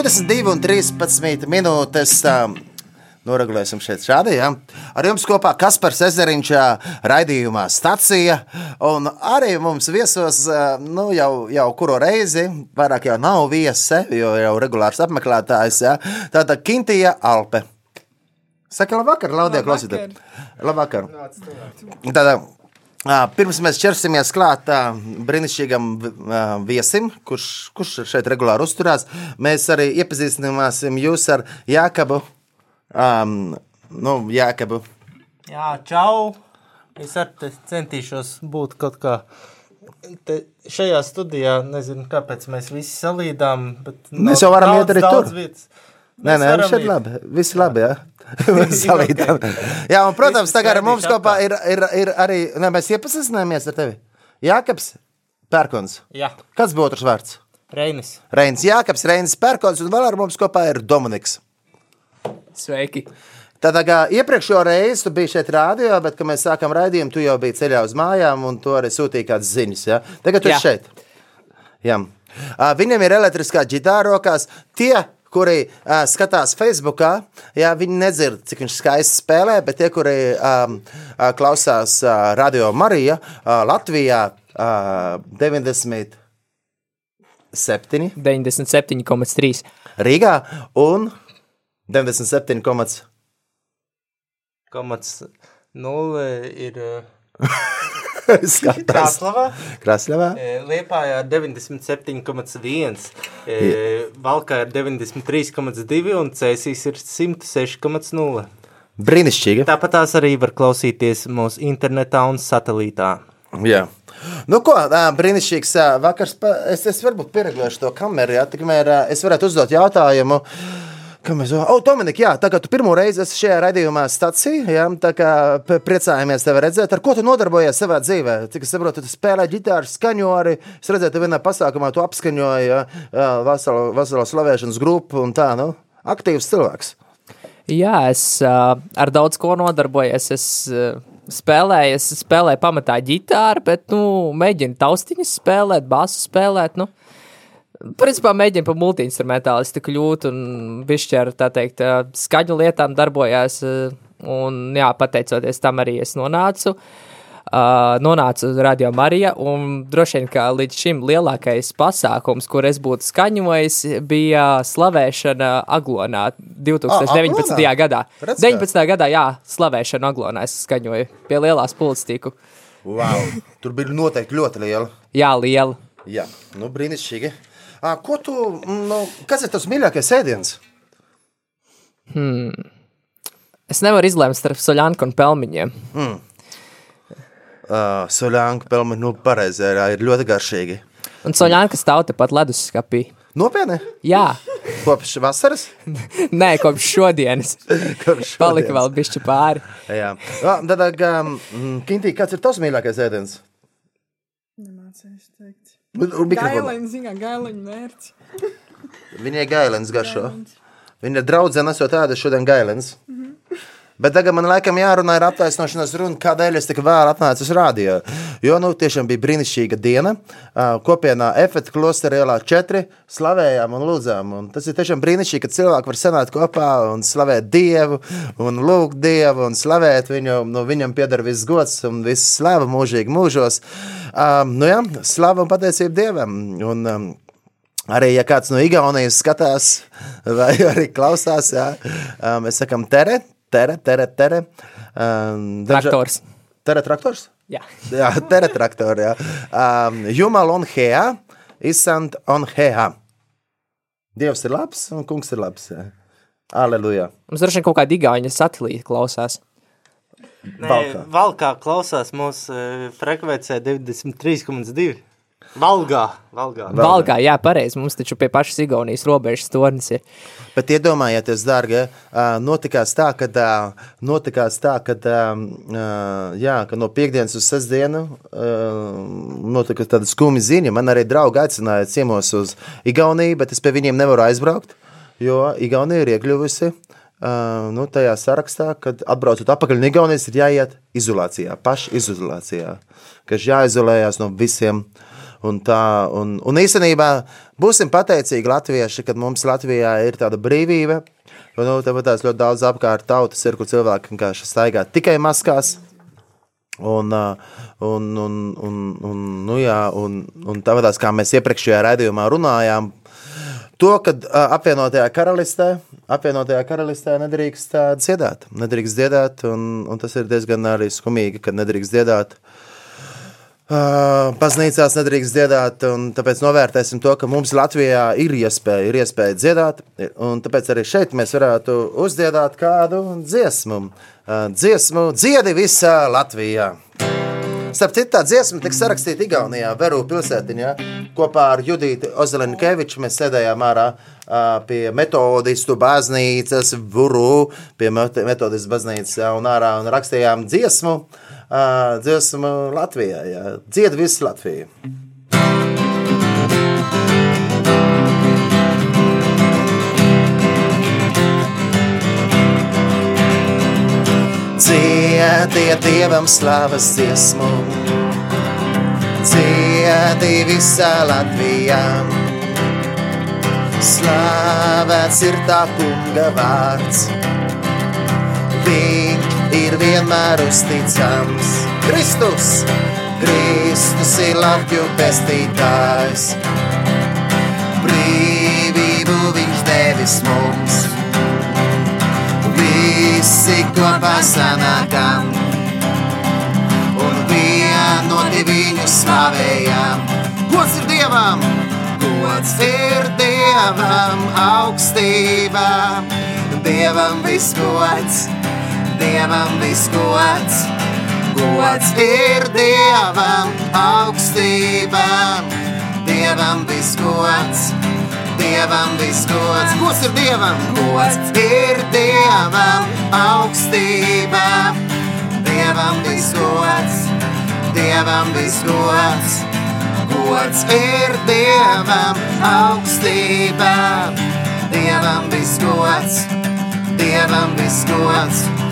22 un 13 minūtes. Uh, Noregulēsim šeit šādi. Ja? Ar jums kopā Kaspars Ezeriņš, raidījumā Stacija. Un arī mums viesos nu, jau, jau kuru reizi, vairāk jau nav viese, jo jau regulārs apmeklētājs. Ja? Tātad Kintija Alpe. Saka, labvakar, Laudija, klausītāji. Labvakar. Tātad, Pirms mēs ķersimies klāt brīnišķīgam viesim, kurš, kurš šeit regulāri uzturās, mēs arī iepazīstināsim jūs ar Jākabu. Um, nu, Jākabu. Jā, čau! Es arī centīšos būt kaut kā. Te šajā studijā nezinu, kāpēc mēs visi salīdām. Mēs jau varam iet arī tur. Vietas. Nē, nē, šeit labi. Viss labi, jā. Salīdām. jā, un, protams, tagad ar mums kopā ir, ir, ir arī, ne, mēs iepazīstināmies ar tevi. Jākaps Pērkons. Jā. Kāds būtu otrs vārds? Reinis. Reinis Jākaps, Reinis Pērkons, un vēl ar mums kopā ir Dominiks. Sveiki! Tātad, kā iepriekšējo reizi tu biji šeit rādījā, bet, kad mēs sākām raidījumu, tu jau biji ceļā uz mājām, un tu arī sūtīji kādas ziņas. Ja? Tagad tu esi šeit. Jā. Viņam ir elektriskā ģitāra rokās. Tie, kuri uh, skatās Facebookā, jā, viņi nedzird, cik viņš skaisti spēlē, bet tie, kuri um, uh, klausās uh, Radio Marija uh, Latvijā uh, 90. 7. 97,3. Rīgā un 97,0 ir. Krasnodarbā. Krasnodarbā. Liepājā 97,1, Valkā ir 93,2 un Cēsīs ir 106,0. Brīnišķīgi. Tāpat tās arī var klausīties mūsu internetā un satelītā. Jā. Nu, ko, brīnišķīgs vakars. Es, es varbūt pieregulēšu to kameru, ja tikmēr es varētu uzdot jautājumu. Uh, Kā mēs domājam, oh, Dominika, jā, tā kā tu pirmo reizi esi šajā raidījumā stācijā, jā, tā kā priecājamies tevi redzēt, ar ko tu nodarbojies savā dzīvē. Cik es saprotu, tu spēlē ģitāru, skaņo arī. Es redzēju, ka vienā pasākumā tu apskaņoji veselu slavēšanas grupu un tā, nu, aktīvs cilvēks. Jā, es uh, ar daudz ko nodarbojos. Es uh, spēlēju, es spēlēju pamatā ģitāru, bet, nu, mēģinu taustiņas spēlēt, basu spēlēt, nu. Principā mēģina par multi-instrumentālistu kļūt un bišķi ar, tā teikt, skaņu lietām darbojās, un, jā, pateicoties tam arī es nonācu, uh, nonācu Radio Marija, un droši vien, ka līdz šim lielākais pasākums, kur es būtu skaņojis, bija slavēšana Aglonā 2019. Ah, gadā. Redz, 19. gadā, jā, slavēšana Aglonā es skaņoju pie lielās pulstīku. Wow, tur bija noteikti ļoti liela. Jā, liela. Jā, nu brīnišķīgi. Ko tu, nu, kas ir tas mīļākais ēdiens? Hmm. Es nevaru izlemt starp soļānku un pelmeņiem. Mm. Uh, soļānku pelmeņi, nu, pareizi, ir ļoti garšīgi. Un soļānka stāv tepat leduskapī. Nopietni? Jā. Kopš vasaras? Nē, kopš šodienas. kopš šodienas. Palika vēl bišķi pāri. Jā. Tad, um, Kintī, kāds ir tavs mīļākais ēdiens? Nemācējuši teikt. Gailiņš, zina, gailiņš mērķis. Viņai gailens garšo. Viņa draudzene esot ēda šodien gailens. Mm. Bet tagad man laikam jārunā ar attaisnošanās runu, kādēļ es tik vēl atnācu uz rādio. Jo, nu, tiešām bija brīnišķīga diena. Kopienā Efekta klosterā ielā 4 slavējām un lūdzām. Un tas ir tiešām brīnišķīgi, ka cilvēki var sanākt kopā un slavēt Dievu, un lūgt Dievu, un slavēt viņu. Nu, viņam pieder viss gods un viss slava mūžīgi mūžos. Um, nu jā, slava un pateicība Dievam. Un, um, Arī, ja kāds no Igaunijas skatās vai arī klausās, jā, mēs sakām, tere, tere, tere. tere. Um, traktors. Tere, traktors? Jā, jā tere, traktors. Jā. Um, Jumal on hea, isant on hea. Dievs ir labs un kungs ir labs. Jā. Aleluja. Mums droši vien kaut kāda igauņa satelīta klausās. Nē, Valkā, Valkā klausās mūsu frekvencē 93,2. Valgā, Valgā. Valgā, jā, pareizi. Mums taču pie pašas Igaunijas robežas tornis ir. Bet iedomājieties, dārgie, notikās tā, ka, notikās tā, ka, jā, ka no piekdienas uz sestdienu notika tāda skumja ziņa. Man arī draugi aicināja ciemos uz Igauniju, bet es pie viņiem nevaru aizbraukt, jo Igaunija ir iekļuvusi Uh, nu, tajā sarakstā, kad atbraucot atpakaļ no Igaunijas, ir jāiet izolācijā, pašizolācijā, ka ir jāizolējas no visiem. Un tā. Un, un īstenībā būsim pateicīgi latvieši, kad mums Latvijā ir tāda brīvība. Jo, nu, tāpat tās ļoti daudz apkārt tautas ir, kur cilvēki vienkārši staigā tikai maskās. Un, un, un, un, un, nu jā, un, un tāpat kā mēs iepriekšējā raidījumā runājām, to, ka apvienotajā karalistē, apvienotajā karalistē nedrīkst dziedāt. Nedrīkst dziedāt, un, un tas ir diezgan arī skumīgi, ka nedrīkst dziedāt. Uh, baznīcās nedrīkst dziedāt, un tāpēc novērtēsim to, ka mums Latvijā ir iespēja, ir iespēja dziedāt. Tāpēc arī šeit mēs varētu uzdziedāt kādu dziesmu. Uh, dziesmu dziedi visā Latvijā. Starp citu, tā dziesma tika sarakstīta Igaunijā, Veru pilsētiņā. Kopā ar Judītu Ozelenkeviču mēs sēdējām ārā uh, pie metodistu baznīcas, Vuru, pie metodistu baznīcas un ārā un rakstījām dziesmu, uh, dziesmu Latvijā. Jā. Dzied visu Latviju. Dziediet Dievam slavas dziesmu, dziedi visā Latvijā. Slavēts ir tā kunga vārds, viņš ir vienmēr uzticams. Kristus, Kristus ir Latviju pestītājs, brīvību viņš devis mums visi kopā sanākam un vienoti viņu slavējam. Gods ir Dievam! Gods ir Dievam augstībā, Dievam visgods, Dievam visgods. Gods ir Dievam augstībā, Dievam visgods. Dievam visgods, gods ir Dievam, gods ir Dievam augstībā. Dievam visgods, Dievam visgods, gods ir Dievam augstībā. Dievam visgods, Dievam visgods.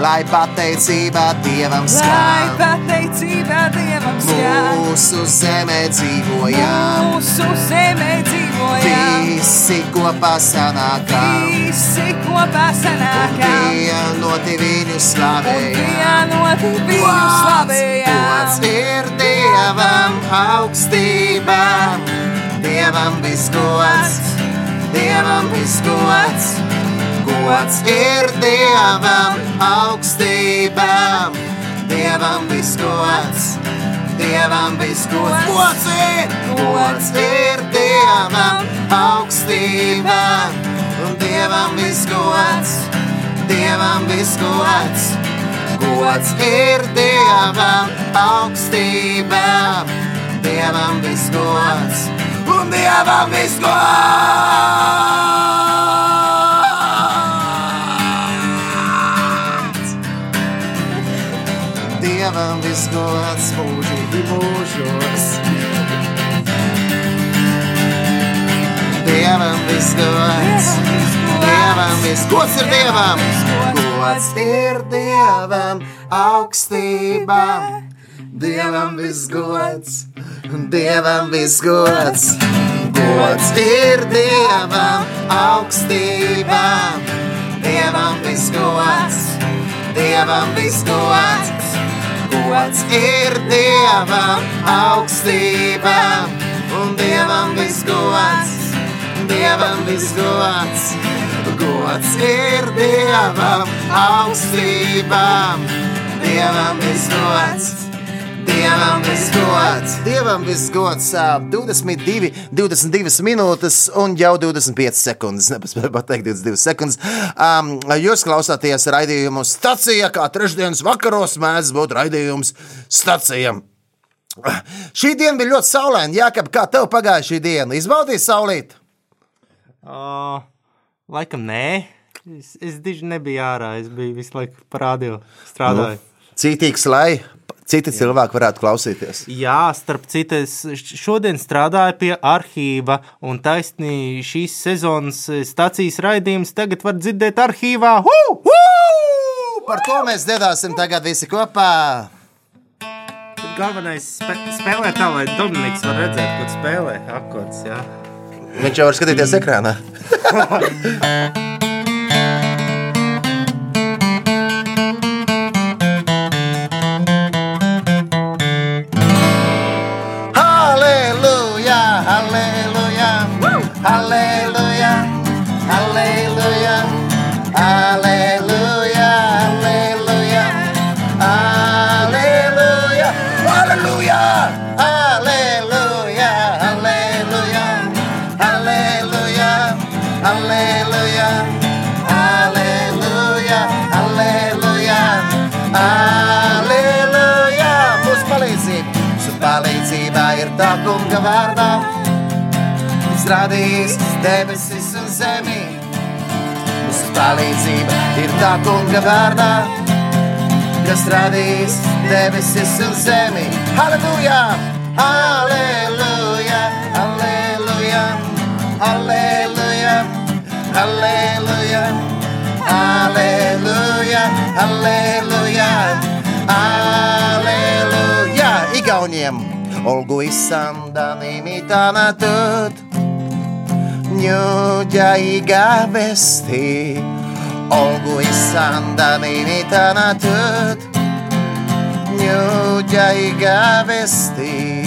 Lai pateicība Dievam Lai skan, pateicība Dievam skan, mūsu zemē dzīvojam. mūsu zemē dzīvojam, Visi kopā sanākam, visi kopā sanākam, vienoti viņu un slavējam. vienoti viņu Gods slavējam. ir Dievam augstībā, Dievam visgods, Dievam visgods. Gods ir Dievam augstībā, Dievam visgods, Dievam visgods. Gods ir, gods ir Dievam augstībā, un Dievam visgods, Dievam visgods. Gods ir Dievam augstībā, Dievam visgods, un Dievam visgods. Dievam visgods mūžīgi mūžos. Dievam visgods, Dievam visgods ir Dievam, gods ir Dievam augstībā. Dievam visgods, Dievam visgods, gods ir Dievam augstībā. Dievam visgods, Dievam visgods, gods ir Dievam augstībā. Un Dievam visgods, Dievam visgods, gods ir Dievam augstībā. Dievam visgods. Dievam visgods, Dievam visgods, ā, 22, 22 minūtes un jau 25 sekundes. Nepaspēju pateikt, 22 sekundes. Um, jūs klausāties raidījumu stācijā, kā trešdienas vakaros mēdz būt raidījums stācijā. Šī diena bija ļoti saulaina. Jā, kā tev pagāja šī diena? Izbaudīji saulīt? Uh, laikam nē. Es, es diži nebiju ārā. Es biju visu laiku parādīju, strādāju. Nu. Cītīgs, lai citi Jā. cilvēki varētu klausīties. Jā, starp citu, es šodien strādāju pie arhīva, un taisnī šīs sezonas stācijas raidījums tagad var dzirdēt arhīvā. Hū! Woo! Par to mēs dziedāsim tagad visi kopā. galvenais spe spēlē tā, lai Dominiks var redzēt, ko spēlē akordus, jā. Viņš jau var skatīties ekrānā. debesis un zemi. Mūsu palīdzība ir tā kunga vārdā, kas radījis debesis un zemi. Halleluja! Halleluja! Halleluja! Halleluja! Halleluja! Halleluja! Halleluja! Halleluja! Igauniem! Olgu isandani mitana tut, nyugdjaig elveszti Algói szándeményét tanatot Nyugdjaig elveszti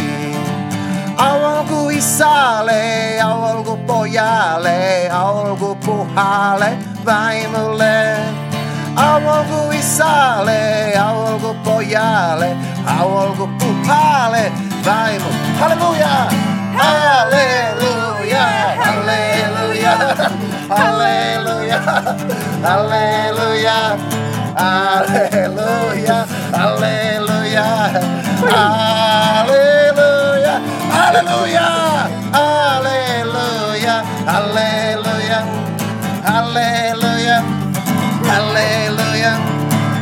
Algo i sale, algo pojale, algo pohale, vai mule. Algo i sale, algo pojale, algo pohale, vai. Hallelujah! Hallelujah! Halleluja! Halleluja! Halleluja! Halleluja! Halleluja! Halleluja! Halleluja! Halleluja! Halleluja! Halleluja! Halleluja!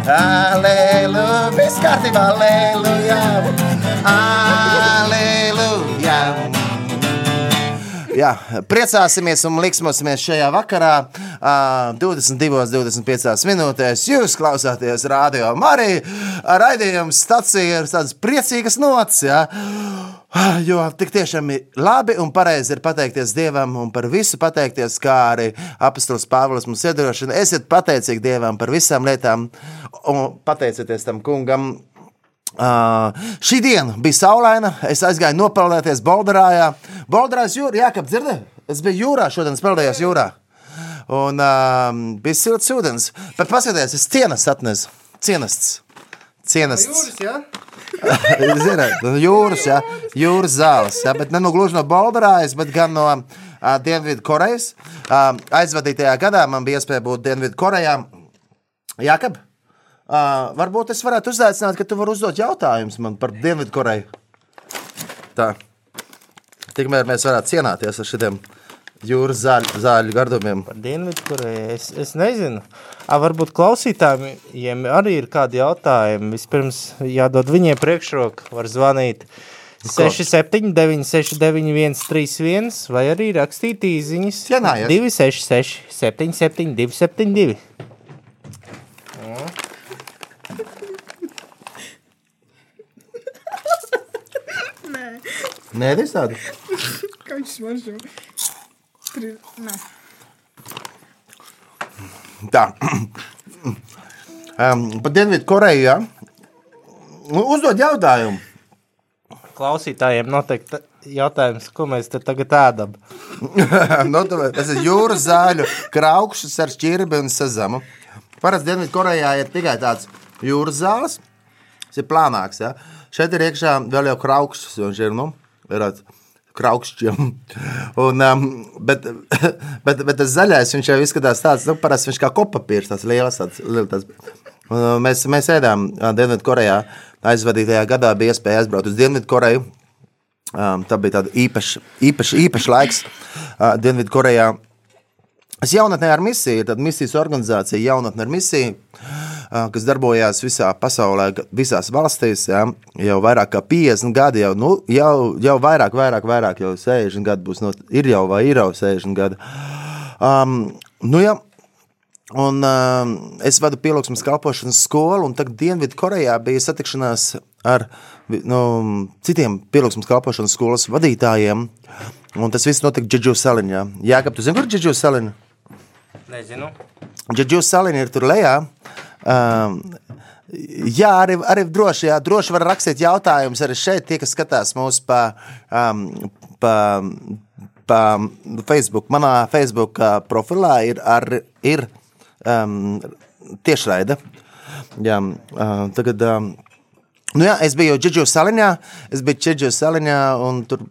Halleluja! Viss kārtībā! Halleluja! Halleluja! Jā, priecāsimies un liksimies šajā vakarā, ā, 22, 25 minūtēs. Jūs klausāties radio Mariju. Raidījums stācija ir tādas priecīgas nots. Jā. Jo tik tiešām ir labi un pareizi ir pateikties Dievam un par visu pateikties, kā arī apustulis Pāvils mums iedrošina. Esiet pateicīgi Dievam par visām lietām un pateicieties tam kungam. Uh, šī diena bija saulaina. Es aizgāju nopeldēties Bolderājā. Bolderājas jūrā, jā, kāpēc dzirdēju? Es biju jūrā, šodien spēlējos jūrā. Un uh, bija silts ūdens. Bet paskatieties, es cienas atnesu. Cienasts. Cienasts. Ziniet, jūras, jā, jūras zāles. Jā, bet ne nu gluži no Bolderājas, bet gan no uh, Dienvidu Korejas. Uh, aizvadītajā gadā man bija iespēja būt Dienvidu Korejā. Jākab, uh, varbūt es varētu uzaicināt, ka tu vari uzdot jautājumus man par Dienvidu Koreju. Tā. Tikmēr mēs varētu cienāties ar šiem jūras zāļu, zāļu gardumiem. Par Dienvidu Koreju. Es, es nezinu. A, varbūt klausītājiem arī ir kādi jautājumi. Vispirms jādod viņiem priekšroku. Var zvanīt 679, 691, 31 vai arī rakstīt īsiņas Cienājies. 266, 77, 272. Nē, tas tādu. Kā viņš smaržo? Tri... Nē. Tā. um, par Dienvidu Koreju. Ja? Nu, Uzdod jautājumu. Klausītājiem noteikti jautājums, ko mēs te tagad ēdam. nu, tu- tas ir jūras zāļu kraukšs ar šķirbi un sezamu. Parasti Dienvidu Korejā ir tikai tāds jūras zāles. Tas ir plānāks. Ja? Šeit ir iekšā vēl jau kraukšs, jo viņš tāds kraukšķiem. Un, um, bet, bet, bet tas zaļais, viņš jau izskatās tāds, nu, parasti viņš kā kopapīrs, tāds liels. Tāds, liels tāds. Un, uh, mēs, mēs ēdām uh, Dienvidu Korejā. Aizvadītajā gadā bija iespēja aizbraukt uz Dienvidu Koreju. Um, tā bija tāda īpaša, īpaša, īpaša laiks uh, Dienvidkorejā. Es jaunatnē ar misiju, tad misijas organizācija jaunatnē ar misiju, kas darbojās visā pasaulē, visās valstīs, jā, jau vairāk kā 50 gadi, jau, nu, jau, jau vairāk, vairāk, vairāk, jau 60 gadi būs, no, ir jau vai ir jau 60 gadi. Um, nu, jā, Un, uh, es vadu pielūgsmes kalpošanas skolu, un tagad Dienvidkorejā bija satikšanās ar nu, citiem pielūgsmes kalpošanas skolas vadītājiem. Un tas viss notika Džudžu saliņā. Jā, kāpēc tu zini, kur ir Džudžu saliņa? Nezinu. Džudžu saliņa ir tur lejā. Um, Jā, arī, arī droši, jā, droši var rakstīt jautājumus arī šeit, tie, kas skatās mūsu pa, um, pa, pa Facebook. Manā Facebook ā, profilā ir, ar, ir um, tiešraide. Jā, uh, tagad, um, nu jā, es biju Džidžu saliņā, es biju Džidžu saliņā un tur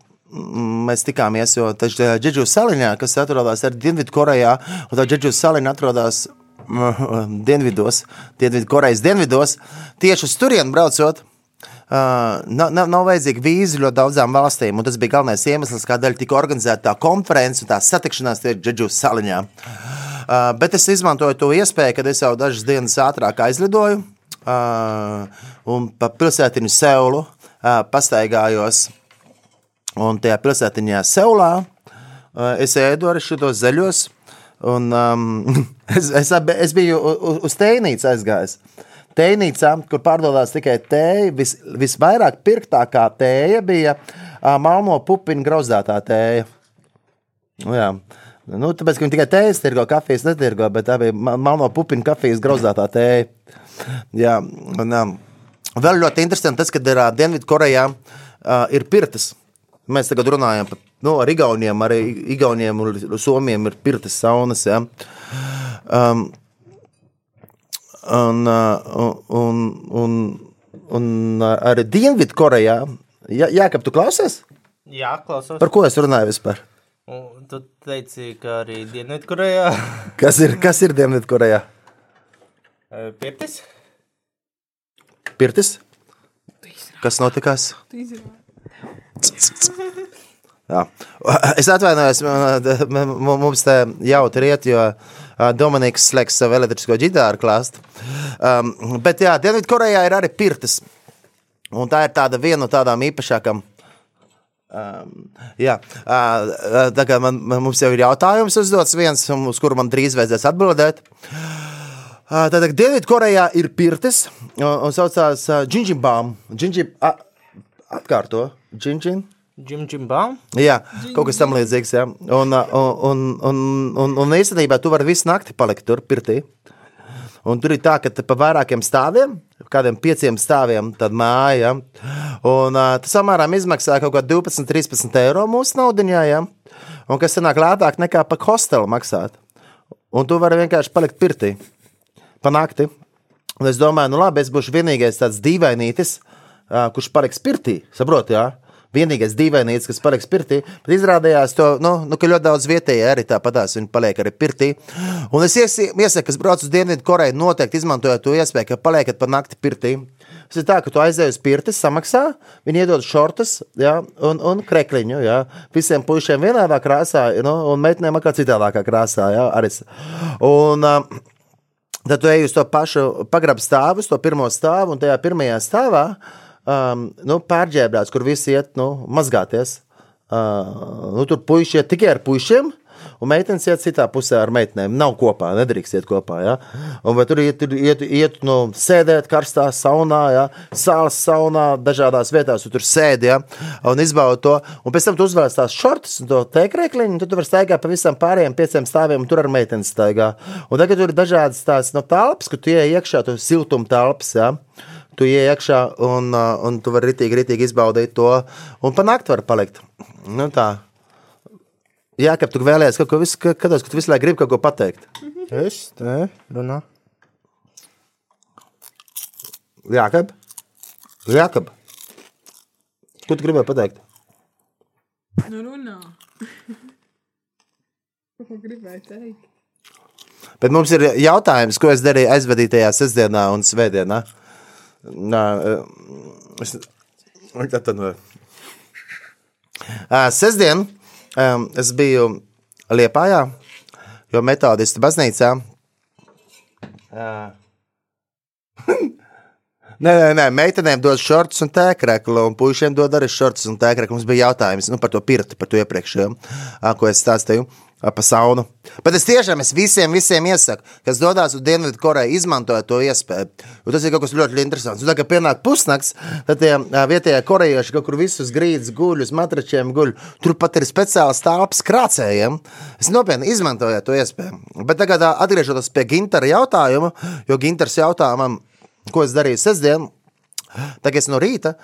mēs tikāmies, jo tas Džidžu saliņā, kas atrodas arī Dienvidu Korejā, un tā Džidžu saliņa atrodas mm, dienvidos, Dienvidu Korejas dienvidos, tieši uz turienu braucot. Uh, nav, nav, nav vajadzīga vīza ļoti daudzām valstīm, un tas bija galvenais iemesls, kādēļ tika organizēta tā konference un tā satikšanās tieši Džedžu saliņā. Uh, bet es izmantoju to iespēju, kad es jau dažas dienas ātrāk aizlidoju uh, un pa pilsētiņu Seulu uh, pastaigājos. Un tajā pilsētiņā Seulā uh, es ēdu arī šos zaļos. Un, um, es, es, es biju uz tēnīcu aizgājis. Tēnīcā, kur pārdodās tikai tēja, vis, visvairāk pirktākā tēja bija Malmo pupiņu grauzdātā tēja. Nu, jā. Nu, tāpēc, ka viņi tikai tējas tirgo, kafijas netirgo, bet tā bija Ma- Malmo pupiņu kafijas grauzdātā tēja. Jā, un, um, vēl ļoti interesanti tas, ka ir uh, Dienvidkorejā uh, ir pirtas. Mēs tagad runājam par nu, ar Igauniem, arī Igauniem un Somiem ir pirtas saunas. Ja. Um, un, uh, un, un, un arī Dienvidkorejā, jā, jā, kā tu klausies? Jā, klausos. Par ko es runāju vispār? Tu teici, ka arī Dienvidkorejā Kas ir, kas ir Dienvidkorejā? pirtis. Pirtis? Kas notikās? Tu izrādi. Jā. Es atvainojos, mums te jautri iet, jo Dominiks slēgs savu elektrisko ģitāru klāstu. Um, bet jā, Dienvidkorejā ir arī pirtas. Un tā ir tāda viena no tādām īpašākām. Um, jā, uh, tā kā man, mums jau ir jautājums uzdots viens, uz kuru man drīz vajadzēs atbildēt. Uh, Tātad Dienvidkorejā ir pirtis, un, un saucās uh, Džinģimbām. Džinģi, a, atkārto, Džinģin. Jim Jim Bam. Jā, kaut kas tam līdzīgs. Jā. Un, uh, un, un, un, un īstenībā tu vari visu nakti palikt tur, pirtī. Un tur ir tā, ka pa vairākiem stāviem, kādiem pieciem stāviem, tad māja. Ja? Un uh, tas samērā izmaksā kaut kā 12, 13 eiro mūsu naudiņā. Ja? Un kas sanāk lētāk nekā pa hostelu maksāt. Un tu vari vienkārši palikt pirtī pa nakti. Un es domāju, nu labi, es būšu vienīgais tāds dīvainītis, ā, kurš paliks pirtī. Saprotiet, jā? Vienīgais dīvainītis, kas paliks pirtī. Bet izrādījās, to, nu, nu, ka ļoti daudz vietējie arī tāpatās viņi paliek arī pirtī. Un es iesi- iesaku, kas brauc uz Dienvidu Koreju, noteikti izmantojot to iespēju, ka paliekat pa nakti pirtī. Tas ir tā, ka tu aizej uz pirti, samaksā, viņi iedod šortus ja, un, un krekliņu. Ja. Visiem puišiem vienādā krāsā, nu, un meitenēm atkal citādākā krāsā. Ja, arī. un, uh, Tad tu ej uz to pašu pagrabu stāvu, uz to pirmo stāvu, un tajā pirmajā stāvā um, nu, pārģērbēts, kur visi iet nu, mazgāties. Uh, nu, tur puiši iet tikai ar puišiem. Un meitenes iet citā pusē ar meitenēm. Nav kopā, nedrīkst iet kopā. Ja? Un, tur iet, tur iet, iet nu, sēdēt karstā saunā, ja? sāls saunā, dažādās vietās, tu tur sēdi ja? un izbaudi to. Un pēc tam tu uzvēl tās šortus un to teikrēkliņu, un tad tu vari staigāt pa visam pārējiem pieciem stāviem, un tur ar meitenes staigā. Un tagad tur ir dažādas tās no telpas, kur tu ieej iekšā, tu siltuma telpas. Ja? Tu ienāc iekšā un, uh, un tu vari ritīgi, ritīgi izbaudīt to. Un panākt var palikt. Nu, tā. Jā, ka tu vēlējies kaut ko visu, ka, kados, ka tu visu laiku gribi kaut ko pateikt. Es te runā. Jā, ka. Jā, ka. Ko tu gribēji pateikt? Nu, runā. Ko gribēju teikt? Bet mums ir jautājums, ko es darīju aizvadītajā sestdienā un svētdienā. Nā, es, atvainoju. Ā, Sestdien um, es biju Liepājā, jo metodistu baznīcā. Nē, nē, nē, meitenēm dod šortus un tēkreklu, un puišiem dod arī šortus un tēkreklu. Mums bija jautājums nu, par to pirti, par to iepriekšējo, ko es stāstīju. ā, pa saunu. Bet es tiešām es visiem, visiem iesaku, kas dodas uz Dienvidu Koreju, izmantojiet to iespēju. Jo tas ir kaut kas ļoti interesants. Un, tā, kad pienāk pusnakts, tad tie vietējie korejieši kaut kur visus grīdas guļ, uz matračiem guļ. Tur pat ir speciāls telpas krācējiem. Es nopietni izmantoju to iespēju. Bet tagad atgriežoties pie Gintara jautājuma, jo Gintars jautājumam, ko es darīju sestdien, Tagad es no rīta,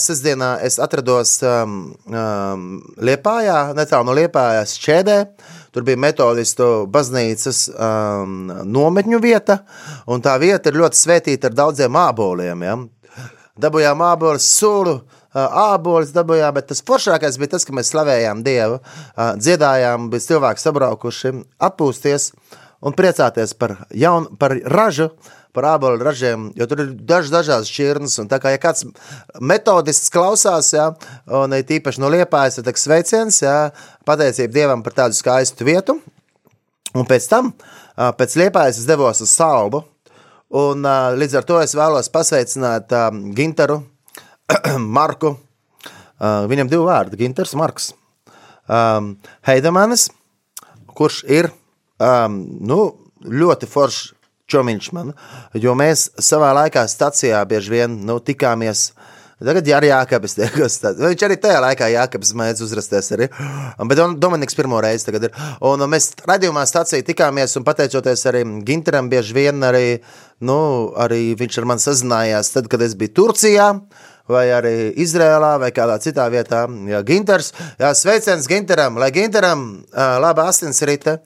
sestdienā, es atrados um, um, Liepājā, netālu no Liepājas šķēdē. Tur bija metodistu baznīcas um, nometņu vieta, un tā vieta ir ļoti svētīta ar daudziem āboliem. Ja? Dabūjām ābolus, sulu, ā, ābolus dabūjām, bet tas foršākais bija tas, ka mēs slavējām Dievu, ā, dziedājām, bija cilvēki sabraukuši, atpūsties un priecāties par, jaun, par ražu, par ābolu ražiem, jo tur ir daž, dažādas šķirnes. Tā kā ja kāds metodists klausās, ja, un ir tīpaši no liepājas, tad sveiciens, ja, pateicība Dievam par tādu skaistu vietu. Un pēc tam, pēc liepājas, es devos uz salbu. Un līdz ar to es vēlos pasveicināt ā, Gintaru, Marku. Viņam divi vārdi - Ginters, Marks. Heidemanis, kurš ir um, nu, ļoti foršs čomiņš man, jo mēs savā laikā stacijā bieži vien nu, tikāmies. Tagad jā, arī Jākabis tiekos. Viņš arī tajā laikā Jākabis mēdz uzrasties arī. Bet Dom- Dominiks pirmo reizi tagad ir. Un mēs radījumā stācijā tikāmies un pateicoties arī Ginteram bieži vien arī, nu, arī viņš ar mani sazinājās tad, kad es biju Turcijā. Vai arī Izrēlā, vai kādā citā vietā. Jā, Ginters, jā, sveiciens Ginteram, lai Ginteram laba asinsrite.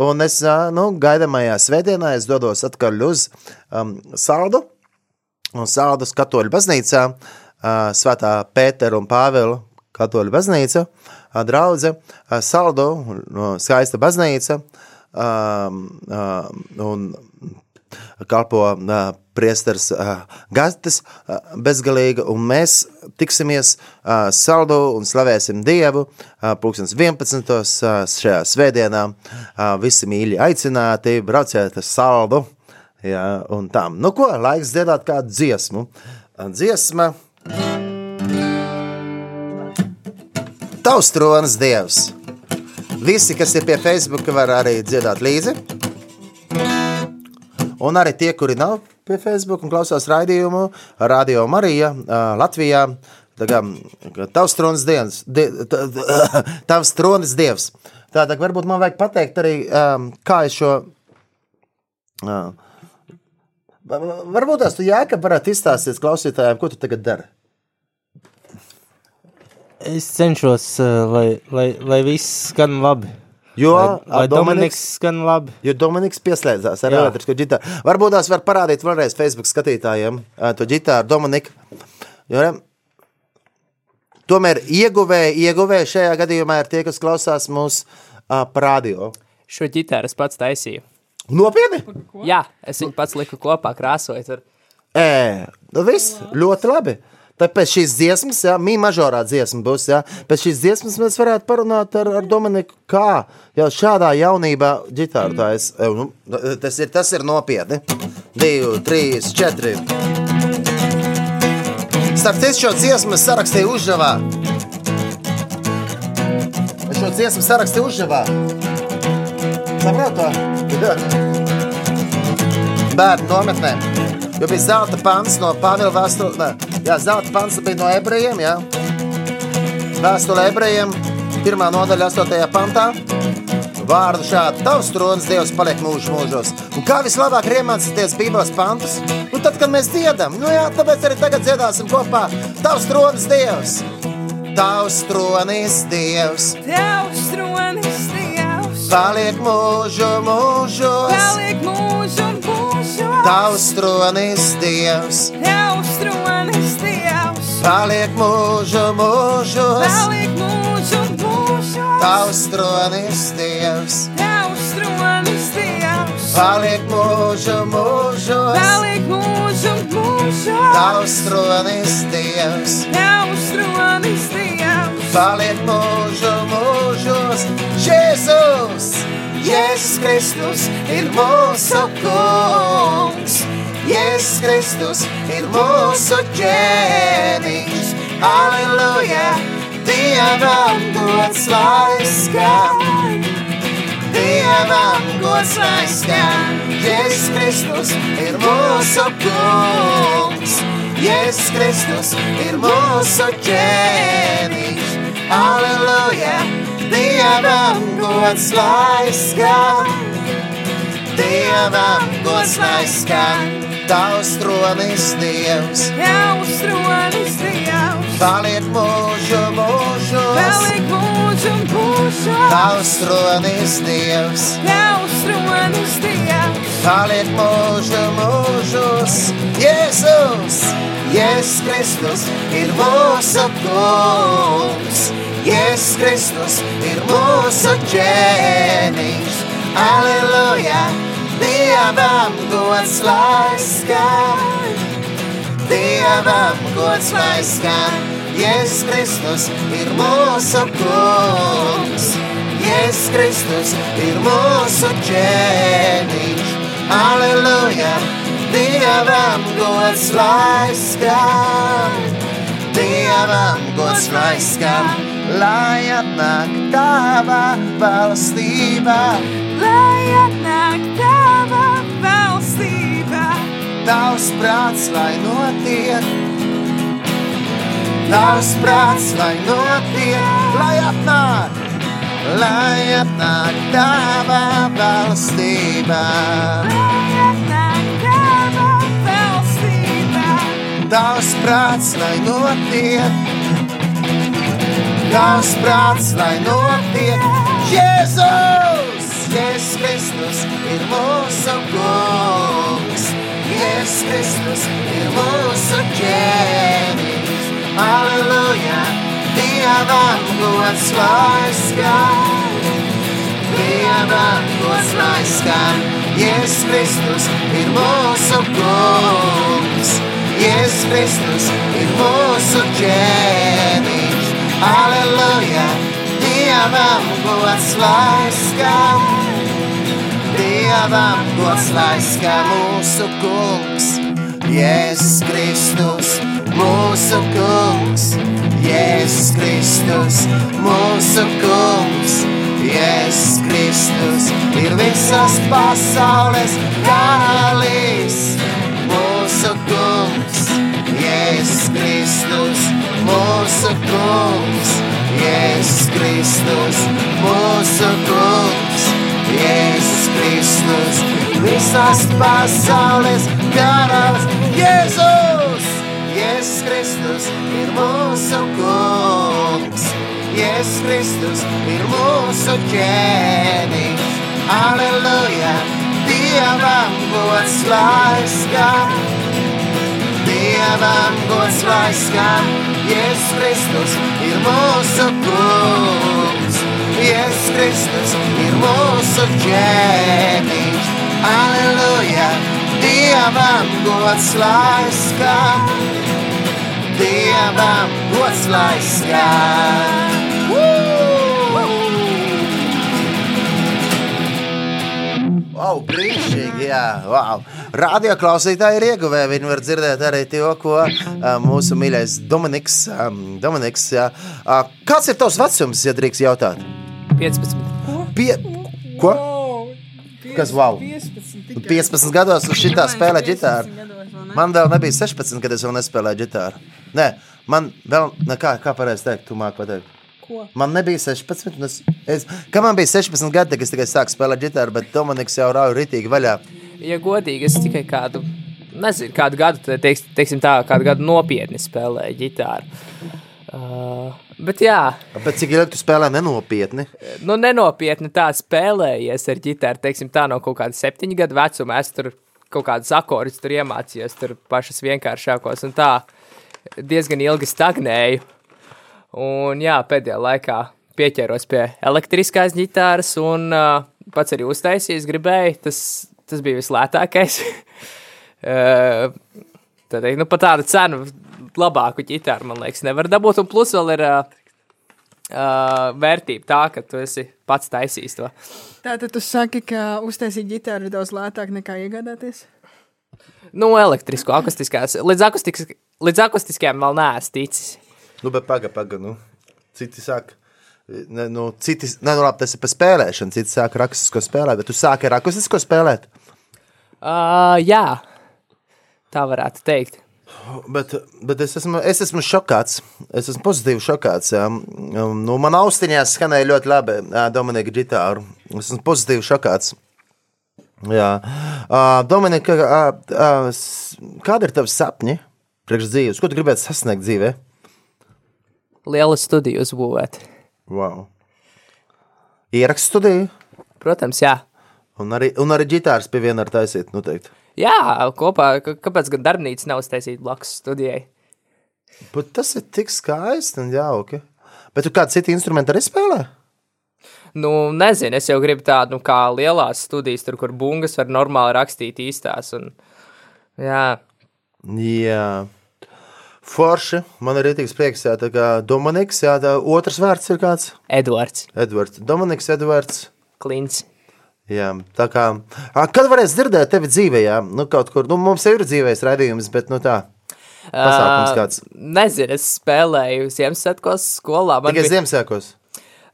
Un es, nu, gaidamajā svētdienā es dodos atkaļ uz um, saldu. Un Sādas katoļu baznīcā, ā, Svētā Pētera un Pāvila katoļu baznīca, ā, draudze, ā, Saldo, no, skaista baznīca, ā, ā, un kalpo Gastis ā, bezgalīga, un mēs tiksimies ā, Saldo un slavēsim Dievu pulkstens 11. ā, šajā svētdienā. Visi mīļi aicināti, brauciet uz Saldu. Jā, un tam. Nu, ko, laiks dziedāt kādu dziesmu. Dziesma. Tavs tronis dievs. Visi, kas ir pie Facebook, var arī dziedāt līdzi. Un arī tie, kuri nav pie Facebook un klausās raidījumu, Radio Marija Latvijā. Tavs tronis dievs, die, ta- ta- tavs tronis dievs. Tātad varbūt man vajag pateikt arī, kā es šo Va- va- Varbūt tās tu jēga varētu izstāstīt klausītājiem, ko tu tagad dari. Es cenšos, lai, lai, lai viss skan labi. Jo, ā, Dominiks skan labi. jo Dominiks pieslēdzās ar Jā. elektrisko ģitāru. Varbūt tās var parādīt vēlreiz Facebook skatītājiem to ģitāru Dominika. Jo, ne, tomēr ieguvēji, ieguvēji šajā gadījumā ir tie, kas klausās mūsu uh, parādio. Šo ģitāru es pats taisīju. Nopietni? Jā, es viņu pats liku kopā, krāsoju tur. Ē, nu viss ļoti labi. Tad pēc šīs dziesmas, jā, mīmā mažorā dziesma būs, jā, pēc šīs dziesmas mēs varētu parunāt ar, ar Dominiku, kā jau šādā jaunībā ģitāru tā es, nu, tas ir, tas ir nopietni. Divi, trīs, četri. Starp citu šo dziesmu es sarakstīju Užžavā. Es šo dziesmu sarakstīju Užžavā. Saprot to? Bērnu nometnē. Jo bija zelta pants no Pāvila vēstule. Jā, zelta pants bija no ebrejiem, jā. Vēstule ebrejiem, pirmā nodaļa, 8. pantā. Vārdu šādu tavs tronis Dievs paliek mūžu mūžos. Un kā vislabāk iemācīties Bībeles pantus? Nu tad, kad mēs dziedam, nu jā, tāpēc arī tagad dziedāsim kopā. Tavs tronis Dievs! Tavs tronis Dievs! Tavs tronis Dievs, Paliek mūžu mūžos! paliek mūžu. Tavs tronis Dievs! Tavs tronis Dievs, Paliek mūžu mūžos! paliek mūžu mūžos. Tavs tronis Dievs! Tavs tronis Dievs, Paliek mūžu mūžos! paliek mūžu mūžos. Tavs tronis Dievs! Tavs tronis Dievs, Paliek mūžu mūžos! Jēzus! Jēzus Kristus ir mūsu kungs! Jēzus Kristus ir mūsu ķēniņš! Halleluja! Dievam dots lai skan! Dievam gods lai skan, Jēzus Kristus ir mūsu kungs. Jēzus Kristus ir mūsu ķēniņš. Aleluja! Dievam gods lai skan, Dievam gods lai skan, Tavs tronis Dievs, Tavs tronis Dievs, paliek mūžu mūžos. paliek mūžu mūžos. Tavs tronis Dievs, Tavs tronis Dievs, paliek mūžu mūžos. Jēzus, Jēzus Kristus ir mūsu kungs. Jēzus Kristus ir mūsu ķēniņš. Aleluja! Dievam gods lai skan! Dievam gods lai skan! Jēzus Kristus ir mūsu kungs! Jēzus Kristus ir mūsu ķēniņš! Aleluja! Dievam gods lai skan! Dievam gods lai skan! Lai atnāk tava valstība, lai atnāk tava valstība. tavs prāts lai notiek. Tavs prāts lai notiek, lai atnāk, lai atnāk tava valstība. Lai atnāk tava valstība. Tavs prāts lai notiek, tavs prāts lai notiek. Jēzus! Jēzus Kristus ir mūsu kungs, Jēzus Kristus ir mūsu ķēniņš. Aleluja! Dievam gods lai skan, Dievam gods lai skan. Jēzus Kristus ir mūsu kungs, Jēzus Kristus ir mūsu ķēniņš. Aleluja! Dievam gods lai skan, Dievam gods lai skan mūsu kungs, Jēzus Kristus, mūsu kungs, Jēzus Kristus, mūsu kungs, Jēzus Kristus ir visas pasaules karalis, mūsu kungs, Jēzus Kristus, mūsu kungs, Jēzus Kristus, mūsu kungs, Jēzus Kristus, visas pasaules karalis, Jēzus! Jēzus Kristus ir mūsu kungs, Jēzus Kristus ir mūsu ķēniņš. Aleluja! Dievam gods lai skan, Dievam gods lai skan, Jēzus Kristus ir mūsu kungs, Jēzus Kristus ir mūsu ķēniņš. Aleluja! Dievam gods lai skan, Dievam gods lai skan. Wow, brīnišķīgi, jā, wow. Radio klausītāji ir ieguvēji. Viņi var dzirdēt arī to, ko mūsu mīļais Dominiks. Dominiks jā. kāds ir tavs vecums, ja drīkst jautāt? 15. Pie... Ko? Wow. Kas wow? 15. tikai. 15 gados šitā spēlē 15 ģitāru. Man vēl nebija 16, kad es vēl nespēlēju ģitāru. Nē, man vēl, ne, kā, kā pareizi teikt, tu māki pateikt. Ko? Man nebija 16, un es, es, kad man bija 16 gadi, tad es tikai sāku spēlēt ģitāru, bet Dominiks jau rauja ritīgi vaļā. Ja godīgi, es tikai kādu, nezinu, kādu gadu, te- teiks, teiksim tā, kādu gadu nopietni spēlēju ģitāru. Uh, bet jā, Bet cik ilgi tu spēlē nenopietni? nu nenopietni tā spēlējies ar ģitāru, teiksim tā, no kaut kāda septiņu gadu vecuma. Es tur kaut kādas akordus tur iemācījos, tur pašas vienkāršākos un tā diezgan ilgi stagnēju. Un jā, pēdējā laikā pieķēros pie elektriskās ģitāras un uh, pats arī uztaisījis, gribēju. Tas, tas bija vislētākais. uh, Tad, nu, par tādu cenu labāku ģitāru, man liekas, nevar dabūt. Un plus vēl ir uh, uh, vērtība tā, ka tu esi pats taisījis to. Tātad tu saki, ka uztaisīt ģitāru ir daudz lētāk nekā iegādāties? Nu, elektrisko, akustiskās. Līdz, akustiskas, līdz akustiskajām vēl neesmu ticis. Nu, bet paga, paga, nu. Citi saka, Ne, nu, citi, ne, nu, labi, tas ir par spēlēšanu. Citi sāk ar akustisko spēlēt, bet tu sāki ar akustisko spēlēt. Uh, jā, tā varētu teikt. Bet, bet es, esmu, es esmu šokāts. Es esmu pozitīvi šokāts. Jā. Nu, man austiņās skanēja ļoti labi Dominika ģitāra. Es esmu pozitīvi šokāts. Jā. Uh, Dominika, uh, uh, kāda ir tava sapņi priekš dzīves? Ko tu gribētu sasniegt dzīvē? Liela studija uzbūvēt. Wow. Ierakstu studiju Protams, jā. un arī, un arī ģitāras pie viena ar taisīt. Noteikti. Jā, kopā, kāpēc gan darbnīca nav uztaisīta blakus studijai? Bet tas ir tik skaisti un jauki. Bet tu kādu citu instrumentu arī spēlē? Nu, nezinu, es jau gribu tādu, nu, kā lielās studijas, tur, kur bungas var normāli rakstīt īstās. Un, jā, Jā. Forši. Man ir rītīgs prieks, jā, tā kā Dominiks, jā, tā otrs vārds ir kāds? Edvards Edvards. Dominiks, Edvards. Klints. Jā, tā kā. Ā, Kad varēs dzirdēt tevi dzīvē, jā? Nu, kaut kur, nu, mums jau ir dzīvēs raidījums, bet, nu, tā. Pasākums kāds. Nezinu, es spēlēju Ziemassvētkos skolā. Man Tikai bija, Ziemassvētkos.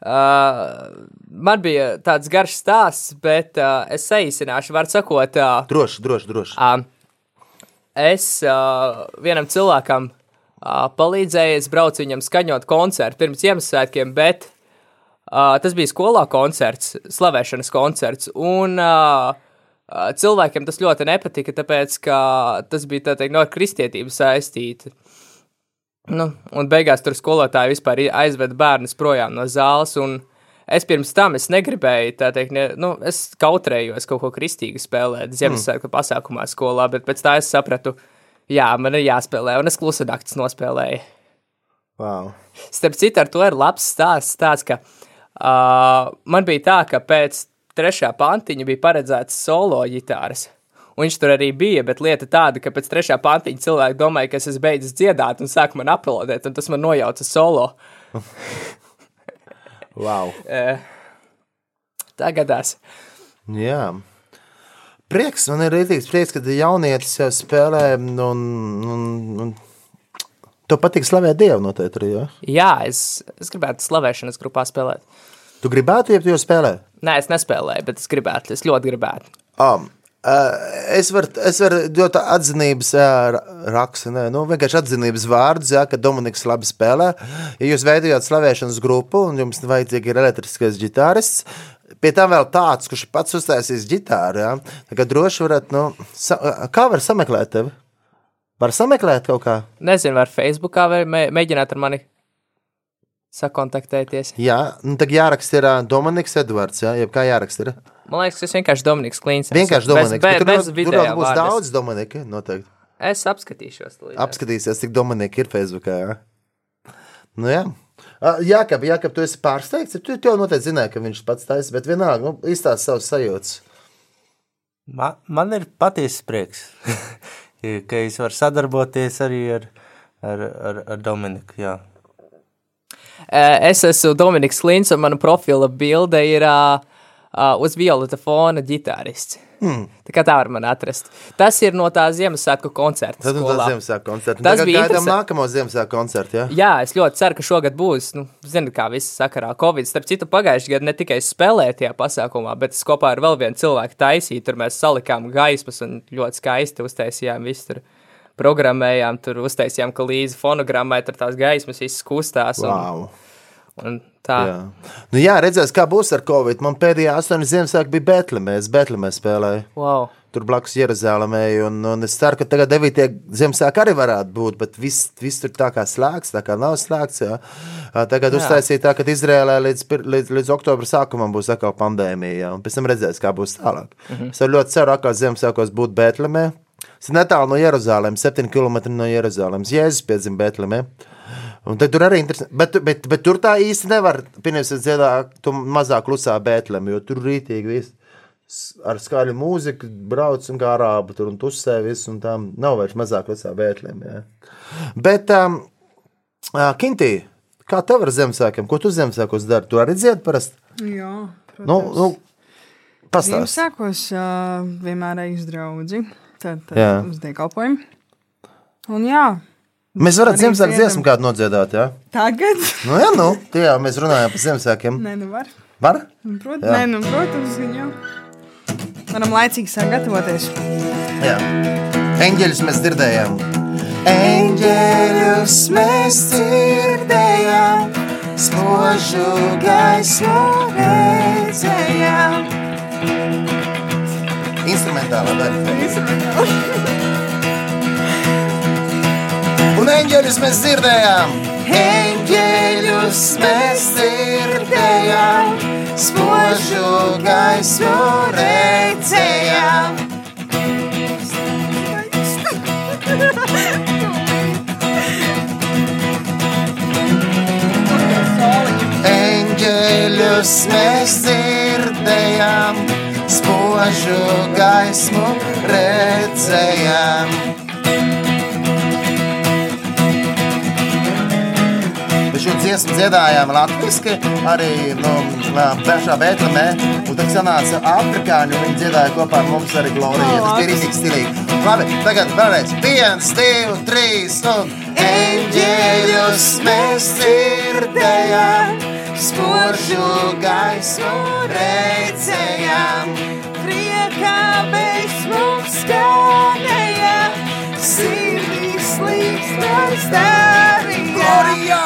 uh, man bija tāds garš stāsts, bet uh, es saīsināšu, var sakot, uh, Droši, droši, droši. uh, es uh, vienam cilvēkam uh, palīdzēju, es braucu viņam skaņot koncertu pirms Ziemassvētkiem, bet uh, tas bija skolā koncerts, slavēšanas koncerts, un uh, uh, cilvēkiem tas ļoti nepatika, tāpēc, ka tas bija, tā teikt, no ar kristietību saistīti. Nu, un beigās tur skolotāji vispār aizveda bērnus projām no zāles, un es pirms tam es negribēju, tā teikt, ne, nu, es kautrējos kaut ko kristīgu spēlēt Ziemassvētku pasākumā skolā, bet pēc tā es sapratu, jā, man ir jāspēlē, un es klusa naktis nospēlēju. Wow. Starp citu, ar to ir labs stāsts, tāds, ka uh, man bija tā, ka pēc trešā pantiņa bija paredzēts solo ģitāras. Un viņš tur arī bija, bet lieta tāda, ka pēc trešā pantiņa cilvēki domāja, ka es esmu beidzis dziedāt un sāk man aplaudēt, un tas man nojauca solo. wow. Tā gadās. Jā. Prieks, man ir rītīgs prieks, ka jaunietis jau spēlē, un, un, un tu patīk slavēt Dievu noteikti arī, ja? Jā, es, es gribētu slavēšanas grupā spēlēt. Tu gribētu, ja tu jau spēlē? Nē, es nespēlēju, bet es gribētu, es ļoti gribētu. Um, es varu var dot atzinības rakstu, nu, vienkārši atzinības vārdus, ja, ka Dominiks labi spēlē. Ja jūs veidojat slavēšanas grupu un jums vajadzīgi ir elektriskais ģitārists, pie tam vēl tāds, kurš pats uztaisīs ģitāru, ja, tad droši varat, nu, sa, kā var sameklēt tevi? Var sameklēt kaut kā? Nezinu, vai Facebookā vai mē, mēģināt ar mani sakontaktēties. Jā, nu, tad jāraksta ir Dominiks Edvards, ja, jeb kā jāraksta ir. Man liekas, tas vienkārši Dominiks Klīns. Vienkārši Dominiks, Bez, bez tur, video tur vēl būs vārdas. daudz Dominika, noteikti. Es apskatīšos. Apskatīsies, cik Dominika ir Facebookā. Jā, nu, jā. Jā, kā jā, tu esi pārsteigts. Tu jau noteikti zināji, ka viņš pats taisa, bet vienalga, nu, izstāsta savus sajūtas. Man, man ir patiesa prieks, ka es varu sadarboties arī ar, ar, ar, ar Dominiku. Jā. Eh, Es esmu Dominiks Klīns, un mana profila bilde ir uh, uh, uz violeta fona ģitārists. Hmm. Tā kā tā var man atrast. Tas ir no tā Ziemassvētku koncerta. Tas skolā. Ziemassvētku koncerts. Tas bija interesanti. nākamo Ziemassvētku koncertu. Ja? Jā, es ļoti ceru, ka šogad būs. Nu, Zinu, kā viss sakarā Covid. Starp citu, pagājušajā gadā ne tikai spēlēju tajā pasākumā, bet es kopā ar vēl vienu cilvēku taisīju. Tur mēs salikām gaismas un ļoti skaisti uztaisījām visu tur. Programmējām, tur uztaisījām, ka līdzi fonogrammai tur tās gaismas visas kustās. Un, Wow. un tā. Jā. Nu, jā, redzēs, kā būs ar Covid. Man pēdējā astoņas Ziemassvētku bija Betlemē. Es Betlemē spēlēju. Wow. Tur blakus Jeruzalemē, un, un es ceru, ka tagad 9. Ziemassvētku arī varētu būt, bet viss, viss tur tā kā slēgts, tā kā nav slēgts. Jā. Tagad uztaisīja tā, ka Izrēlē līdz, līdz, līdz oktobra sākumam būs atkal pandēmija, jā, un pēc tam redzēs, kā būs tālāk. Mm -hmm. Es ļoti ceru, ka Ziemassvētkos būtu Betlemē. Tas ir netālu no Jeruzalemes, 7 km no Jeruzalemes. Jēzus piedzima Betlemē. Un tad tur arī ir interesanti. Bet, bet, bet tur tā īsti nevar. Pirms es dziedāju, tu mazāk klusā Bētlēm, jo tur rītīgi viss ar skaļu mūziku brauc un kā arābu tur un tusē viss, un tam nav vairs mazāk klusā Bētlēm. Jā. Bet, um, uh, Kintī, kā tev ar Ziemassvētkiem? Ko tu Ziemassvētkos dari? Tu arī dziedi parasti? Jā, Nu, protams. nu, pastāst. Ziemassvētkos uh, vienmēr eju uz draugu. Tad, Jā. uz dievkalpojumu. Un jā, Mēs varam Ziemassvētku dziesmu kādu nodziedāt, jā? Tagad? Nu, jā, nu, tie jau mēs runājam par Ziemassvētkiem. Nē, nu var. Var? Nu, Prot, nē, nu, protams, jau. Varam laicīgi sagatavoties. Jā. Eņģeļus mēs dzirdējām. Eņģeļus mēs dzirdējām, spožu gaismu redzējām. Instrumentālā daļa. Un eņģeļus mēs dzirdējām. Eņģeļus mēs dzirdējām, spožu gaismu redzējām. Eņģeļus mēs dzirdējām, spožu gaismu redzējām. Dziesmu dziedājām latviešu, arī no pašā Bēntlēmē. Un tad sanāca afrikāņi, viņi dziedāja kopā ar mums arī Gloriju. Tas bija rītīgi stilīgi. Labi, tagad vēlreiz. Viens, divi, trīs, un eņģeļus mēs dzirdējām, spožu gaismu redzējām. Priekā bez mums sirdīs līkstas darīja.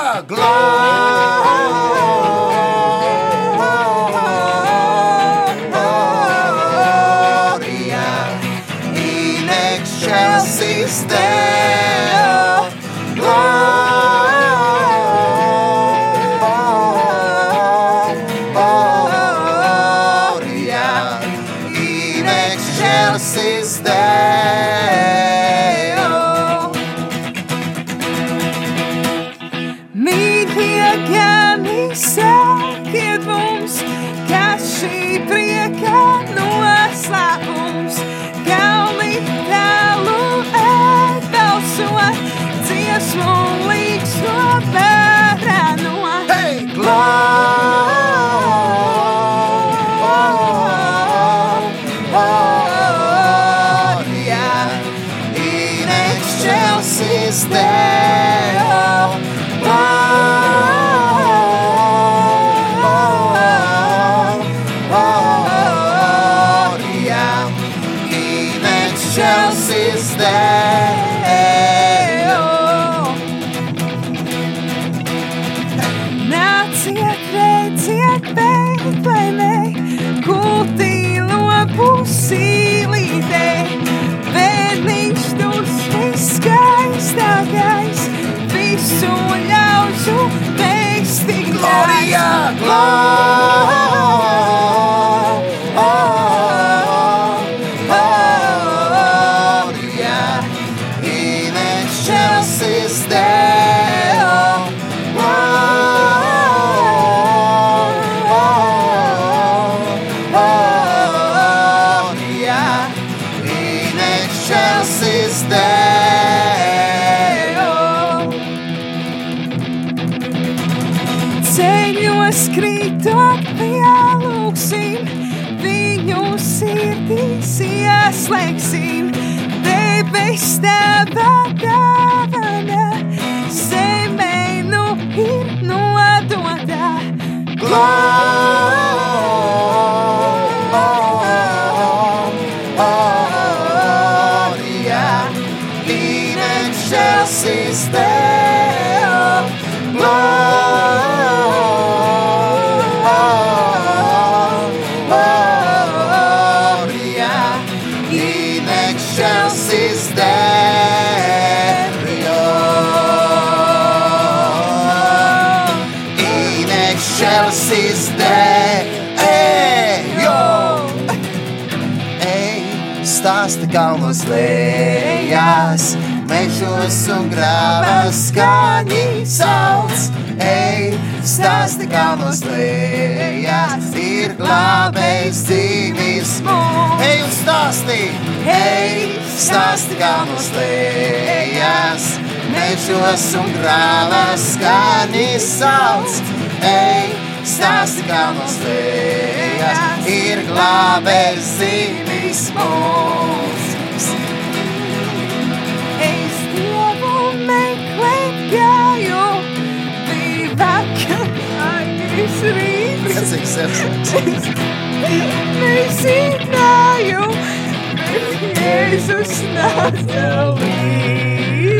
Ceļos krītot pielūksim, viņu sirdīs ieslēgsim. Debes tava dāvana, zemē nu ir nodota. Gloria stāsti kalnos lejās, ir glābējs dzīvis mūs. Ej, un stāsti, ej, stāsti kalnos lejās, mežos un grāvas skaņi sauc. Ej, stāsti kalnos lejās, ir glābējs dzīvis mūs. Rīts Priecīgs Ziemassvētks! nezināju, bet Jēzus nāca līdzi.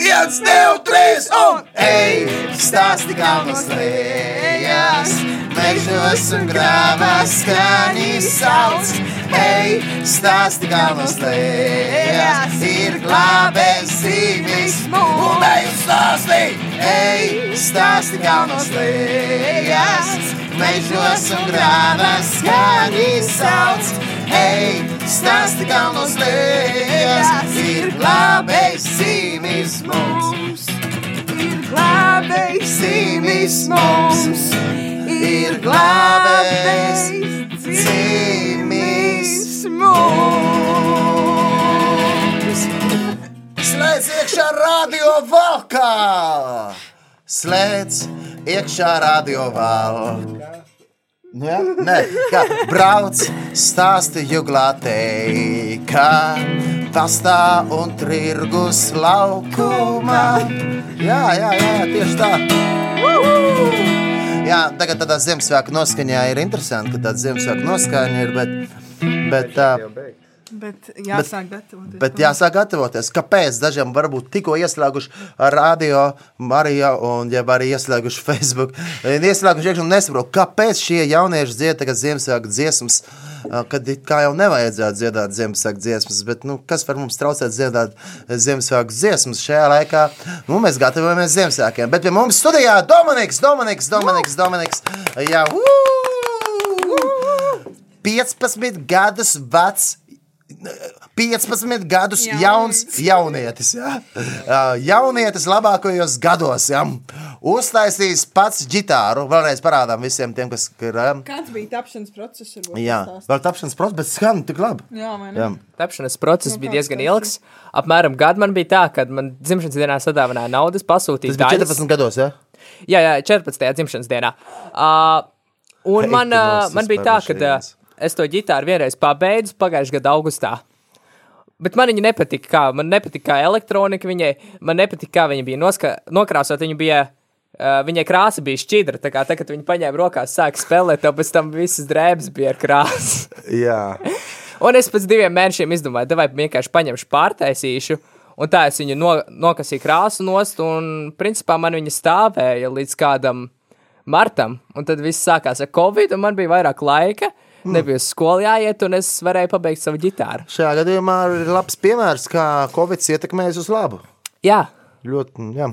Viens, divi, trīs un ej! Stāsti galvas lējas, mežos un grāvās skaņi sauc. Ej, stāsti galvas lējas, ir glābējs zīmīs, un ej stāsti! Ej, stāsti galvas lējas, mežos un grāvās skaņi sauc. Ej, stāsti galvas lējas, ir glābējs zīmīs mums. Ir glābējs Zīmīs mums ir glābējs, zīmīs mums. Slēdz iekšā radio valkā! Slēdz iekšā radio valkā! Nu, ja? Nē, kā brauc, stāsti juglātei, kā pastā un tirgus laukumā. Jā, jā, jā, tieši tā. Jā, tagad tādā Ziemassvētku noskaņā ir interesanti, ka tāda Ziemassvētku noskaņa ir, bet, bet, uh, Bet jāsāk gatavoties. bet jāsāk gatavoties. Kāpēc dažiem varbūt tikko ieslēguši radio, Marija un jau arī ieslēguši Facebook, ieslēguši iekšā un nesaprot, kāpēc šie jaunieši dzied tagad Ziemassvētku dziesmas, kad kā jau nevajadzētu dziedāt Ziemassvētku dziesmas, bet nu, kas var mums traucēt dziedāt Ziemassvētku dziesmas šajā laikā? Nu, mēs gatavojamies Ziemassvētkiem, bet pie mums studijā Dominiks, Dominiks, Dominiks, Dominiks, jā, uu! 15 gadus vecs 15 gadus Jauns. jaunietis. Ja? Jaunietis labākajos gados. Ja? Uztaisījis pats ģitāru. Vēlreiz parādām visiem tiem, kas ir. Kāds bija tapšanas process? jā, vēl tapšanas process, bet skan tik labi. Jā? Jā. Tapšanas process Nu, bija diezgan ilgs. Apmēram gadu man bija tā, ka man dzimšanas dienā sadāvināja naudas, pasūtīja Tas bija daļas. 14 gados. Ja? Jā, jā, 14. dzimšanas dienā. Uh, un Hei, man, uh, man bija tā, ka uh. Es to ģitāru vienreiz pabeidzu pagājušā gada augustā. Bet man viņa nepatika, kā, man nepatika kā elektronika viņai, man nepatika, kā viņa bija noska, nokrāsot, viņa bija, uh, viņai krāsa bija šķidra, tā kā tā, kad viņa paņēma rokās, sāka spēlēt, to pēc tam visas drēbes bija ar krāsu. Jā. Un es pēc diviem mēnešiem izdomāju, vai vienkārši paņemšu pārtaisīšu. Un tā es viņu no, nokasīju krāsu nost, un principā man viņa stāvēja līdz kādam martam. Un tad viss sākās ar covid, un man bija vairāk laika. Nebija uz skolu jāiet, un es varēju pabeigt savu ģitāru. Šajā gadījumā ir labs piemērs, kā Covid ietekmējas uz labu. Jā, Ļoti, jā.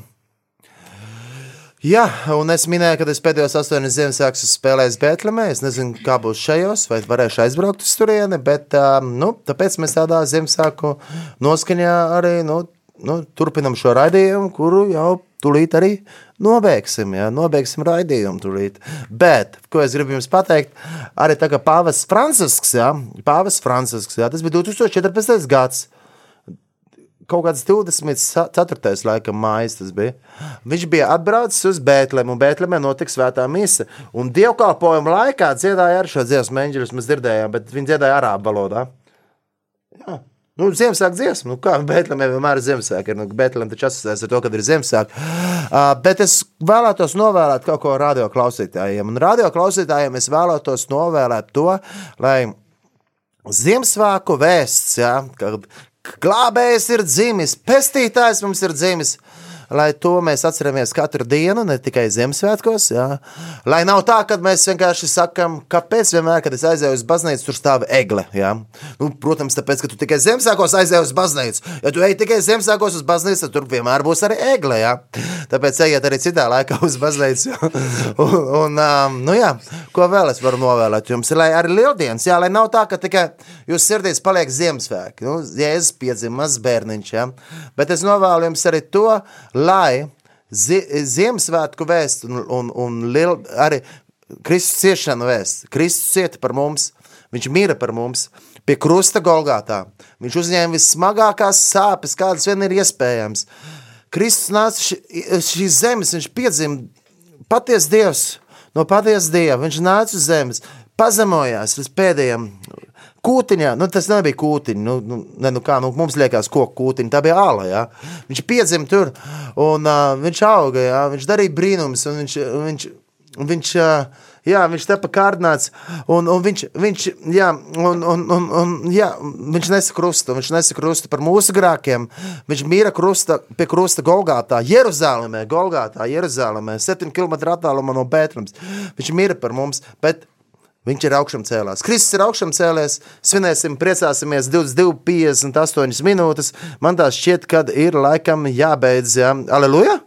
Jā, un es minēju, ka es pēdējos astoņus Ziemassvētkus spēlēju Bēltlemē. Es nezinu, kā būs šajos, vai varēšu aizbraukt uz turieni, bet um, nu, tāpēc mēs tādā Ziemassvētku noskaņā arī nu, nu, turpinam šo raidījumu, kuru jau tūlīt arī nobeigsim. Jā, nobeigsim raidījumu tūlīt. Bet, ko es gribu jums pateikt, arī tā kā Pāvests Francisks, jā, Pāvests Francisks, jā, tas bija 2014. gads kaut kāds 24. laikam mājas tas bija. Viņš bija atbraucis uz Bēntlēmu, un Bēntlemē notika svētā mise. Un dievkalpojuma laikā dziedāja ar šo dziesmu mēģinājus, mēs dzirdējām, bet viņi dziedāja arābu valodā. Jā. Nu, Ziemassvētku dziesma, nu kā Bēntlēmē vienmēr ir Ziemassvētku, nu, Bēntlēm taču asociēs ar to, kad ir Ziemassvētku. Uh, bet es vēlētos novēlēt kaut ko radio klausītājiem. Un radio klausītājiem es vēlētos novēlēt to, lai Ziemassvētku vēsts, ja, ka glābējs ir dzimis, pestītājs mums ir dzimis. Lai to mēs atceramies katru dienu, ne tikai Ziemassvētkos. Jā. Lai nav tā, ka mēs vienkārši sakām, kāpēc vienmēr, kad es aizēju uz baznīcu, tur stāv egle. Jā. Nu, protams, tāpēc, ka tu tikai Ziemassvētkos aizēji uz baznīcu. Ja tu ej tikai Ziemassvētkos uz baznīcu, tad tur vienmēr būs arī egle. Jā. Tāpēc ejiet arī citā laikā uz baznīcu. un, un, um, nu, jā, ko vēl es varu novēlēt jums? Lai arī lieldienas, jā, lai nav tā, ka tikai jūs sirdīs paliek Ziemassvētki. Nu, Jēzus piedzima mazs bērniņš. Jā. Bet es novēlu jums arī to, lai zi Ziemassvētku vēsts un, un, un liel, arī Kristus ciešanu vēsts. Kristus cieta par mums, viņš mīra par mums. Pie krusta Golgātā. Viņš uzņēma vissmagākās sāpes, kādas vien ir iespējams. Kristus nāca šīs zemes, viņš piedzima patiesa Dievs, no patiesa Dieva. Viņš nāca uz zemes, pazemojās līdz pēdējiem kūtiņā, nu, tas nebija kūtiņa. Nu, nu, ne, nu, kā, nu, mums liekas, koku kūtiņa. Tā bija āla. Ja? Viņš piedzima tur un uh, viņš auga. Ja? Viņš darīja brīnumus. un Viņš, viņš, viņš, uh, jā, viņš tepa kārdināts. Un, un viņš, viņš, jā, un, un, un, un, jā, viņš nesa krustu. Viņš nesa krustu par mūsu grākiem. Viņš mīra krusta, pie krusta Golgātā, Jeruzalemē, Golgātā, Jeruzalemē, 7 km attālumā no Bētrams. Viņš mīra par mums. Bet Viņš ir augšām cēlās. Kristus ir augšām cēlēs. Svinēsim, priecāsimies 22, 58 minūtes. Man tā šķiet, ka ir laikam jābeidz. Jā. Aleluja!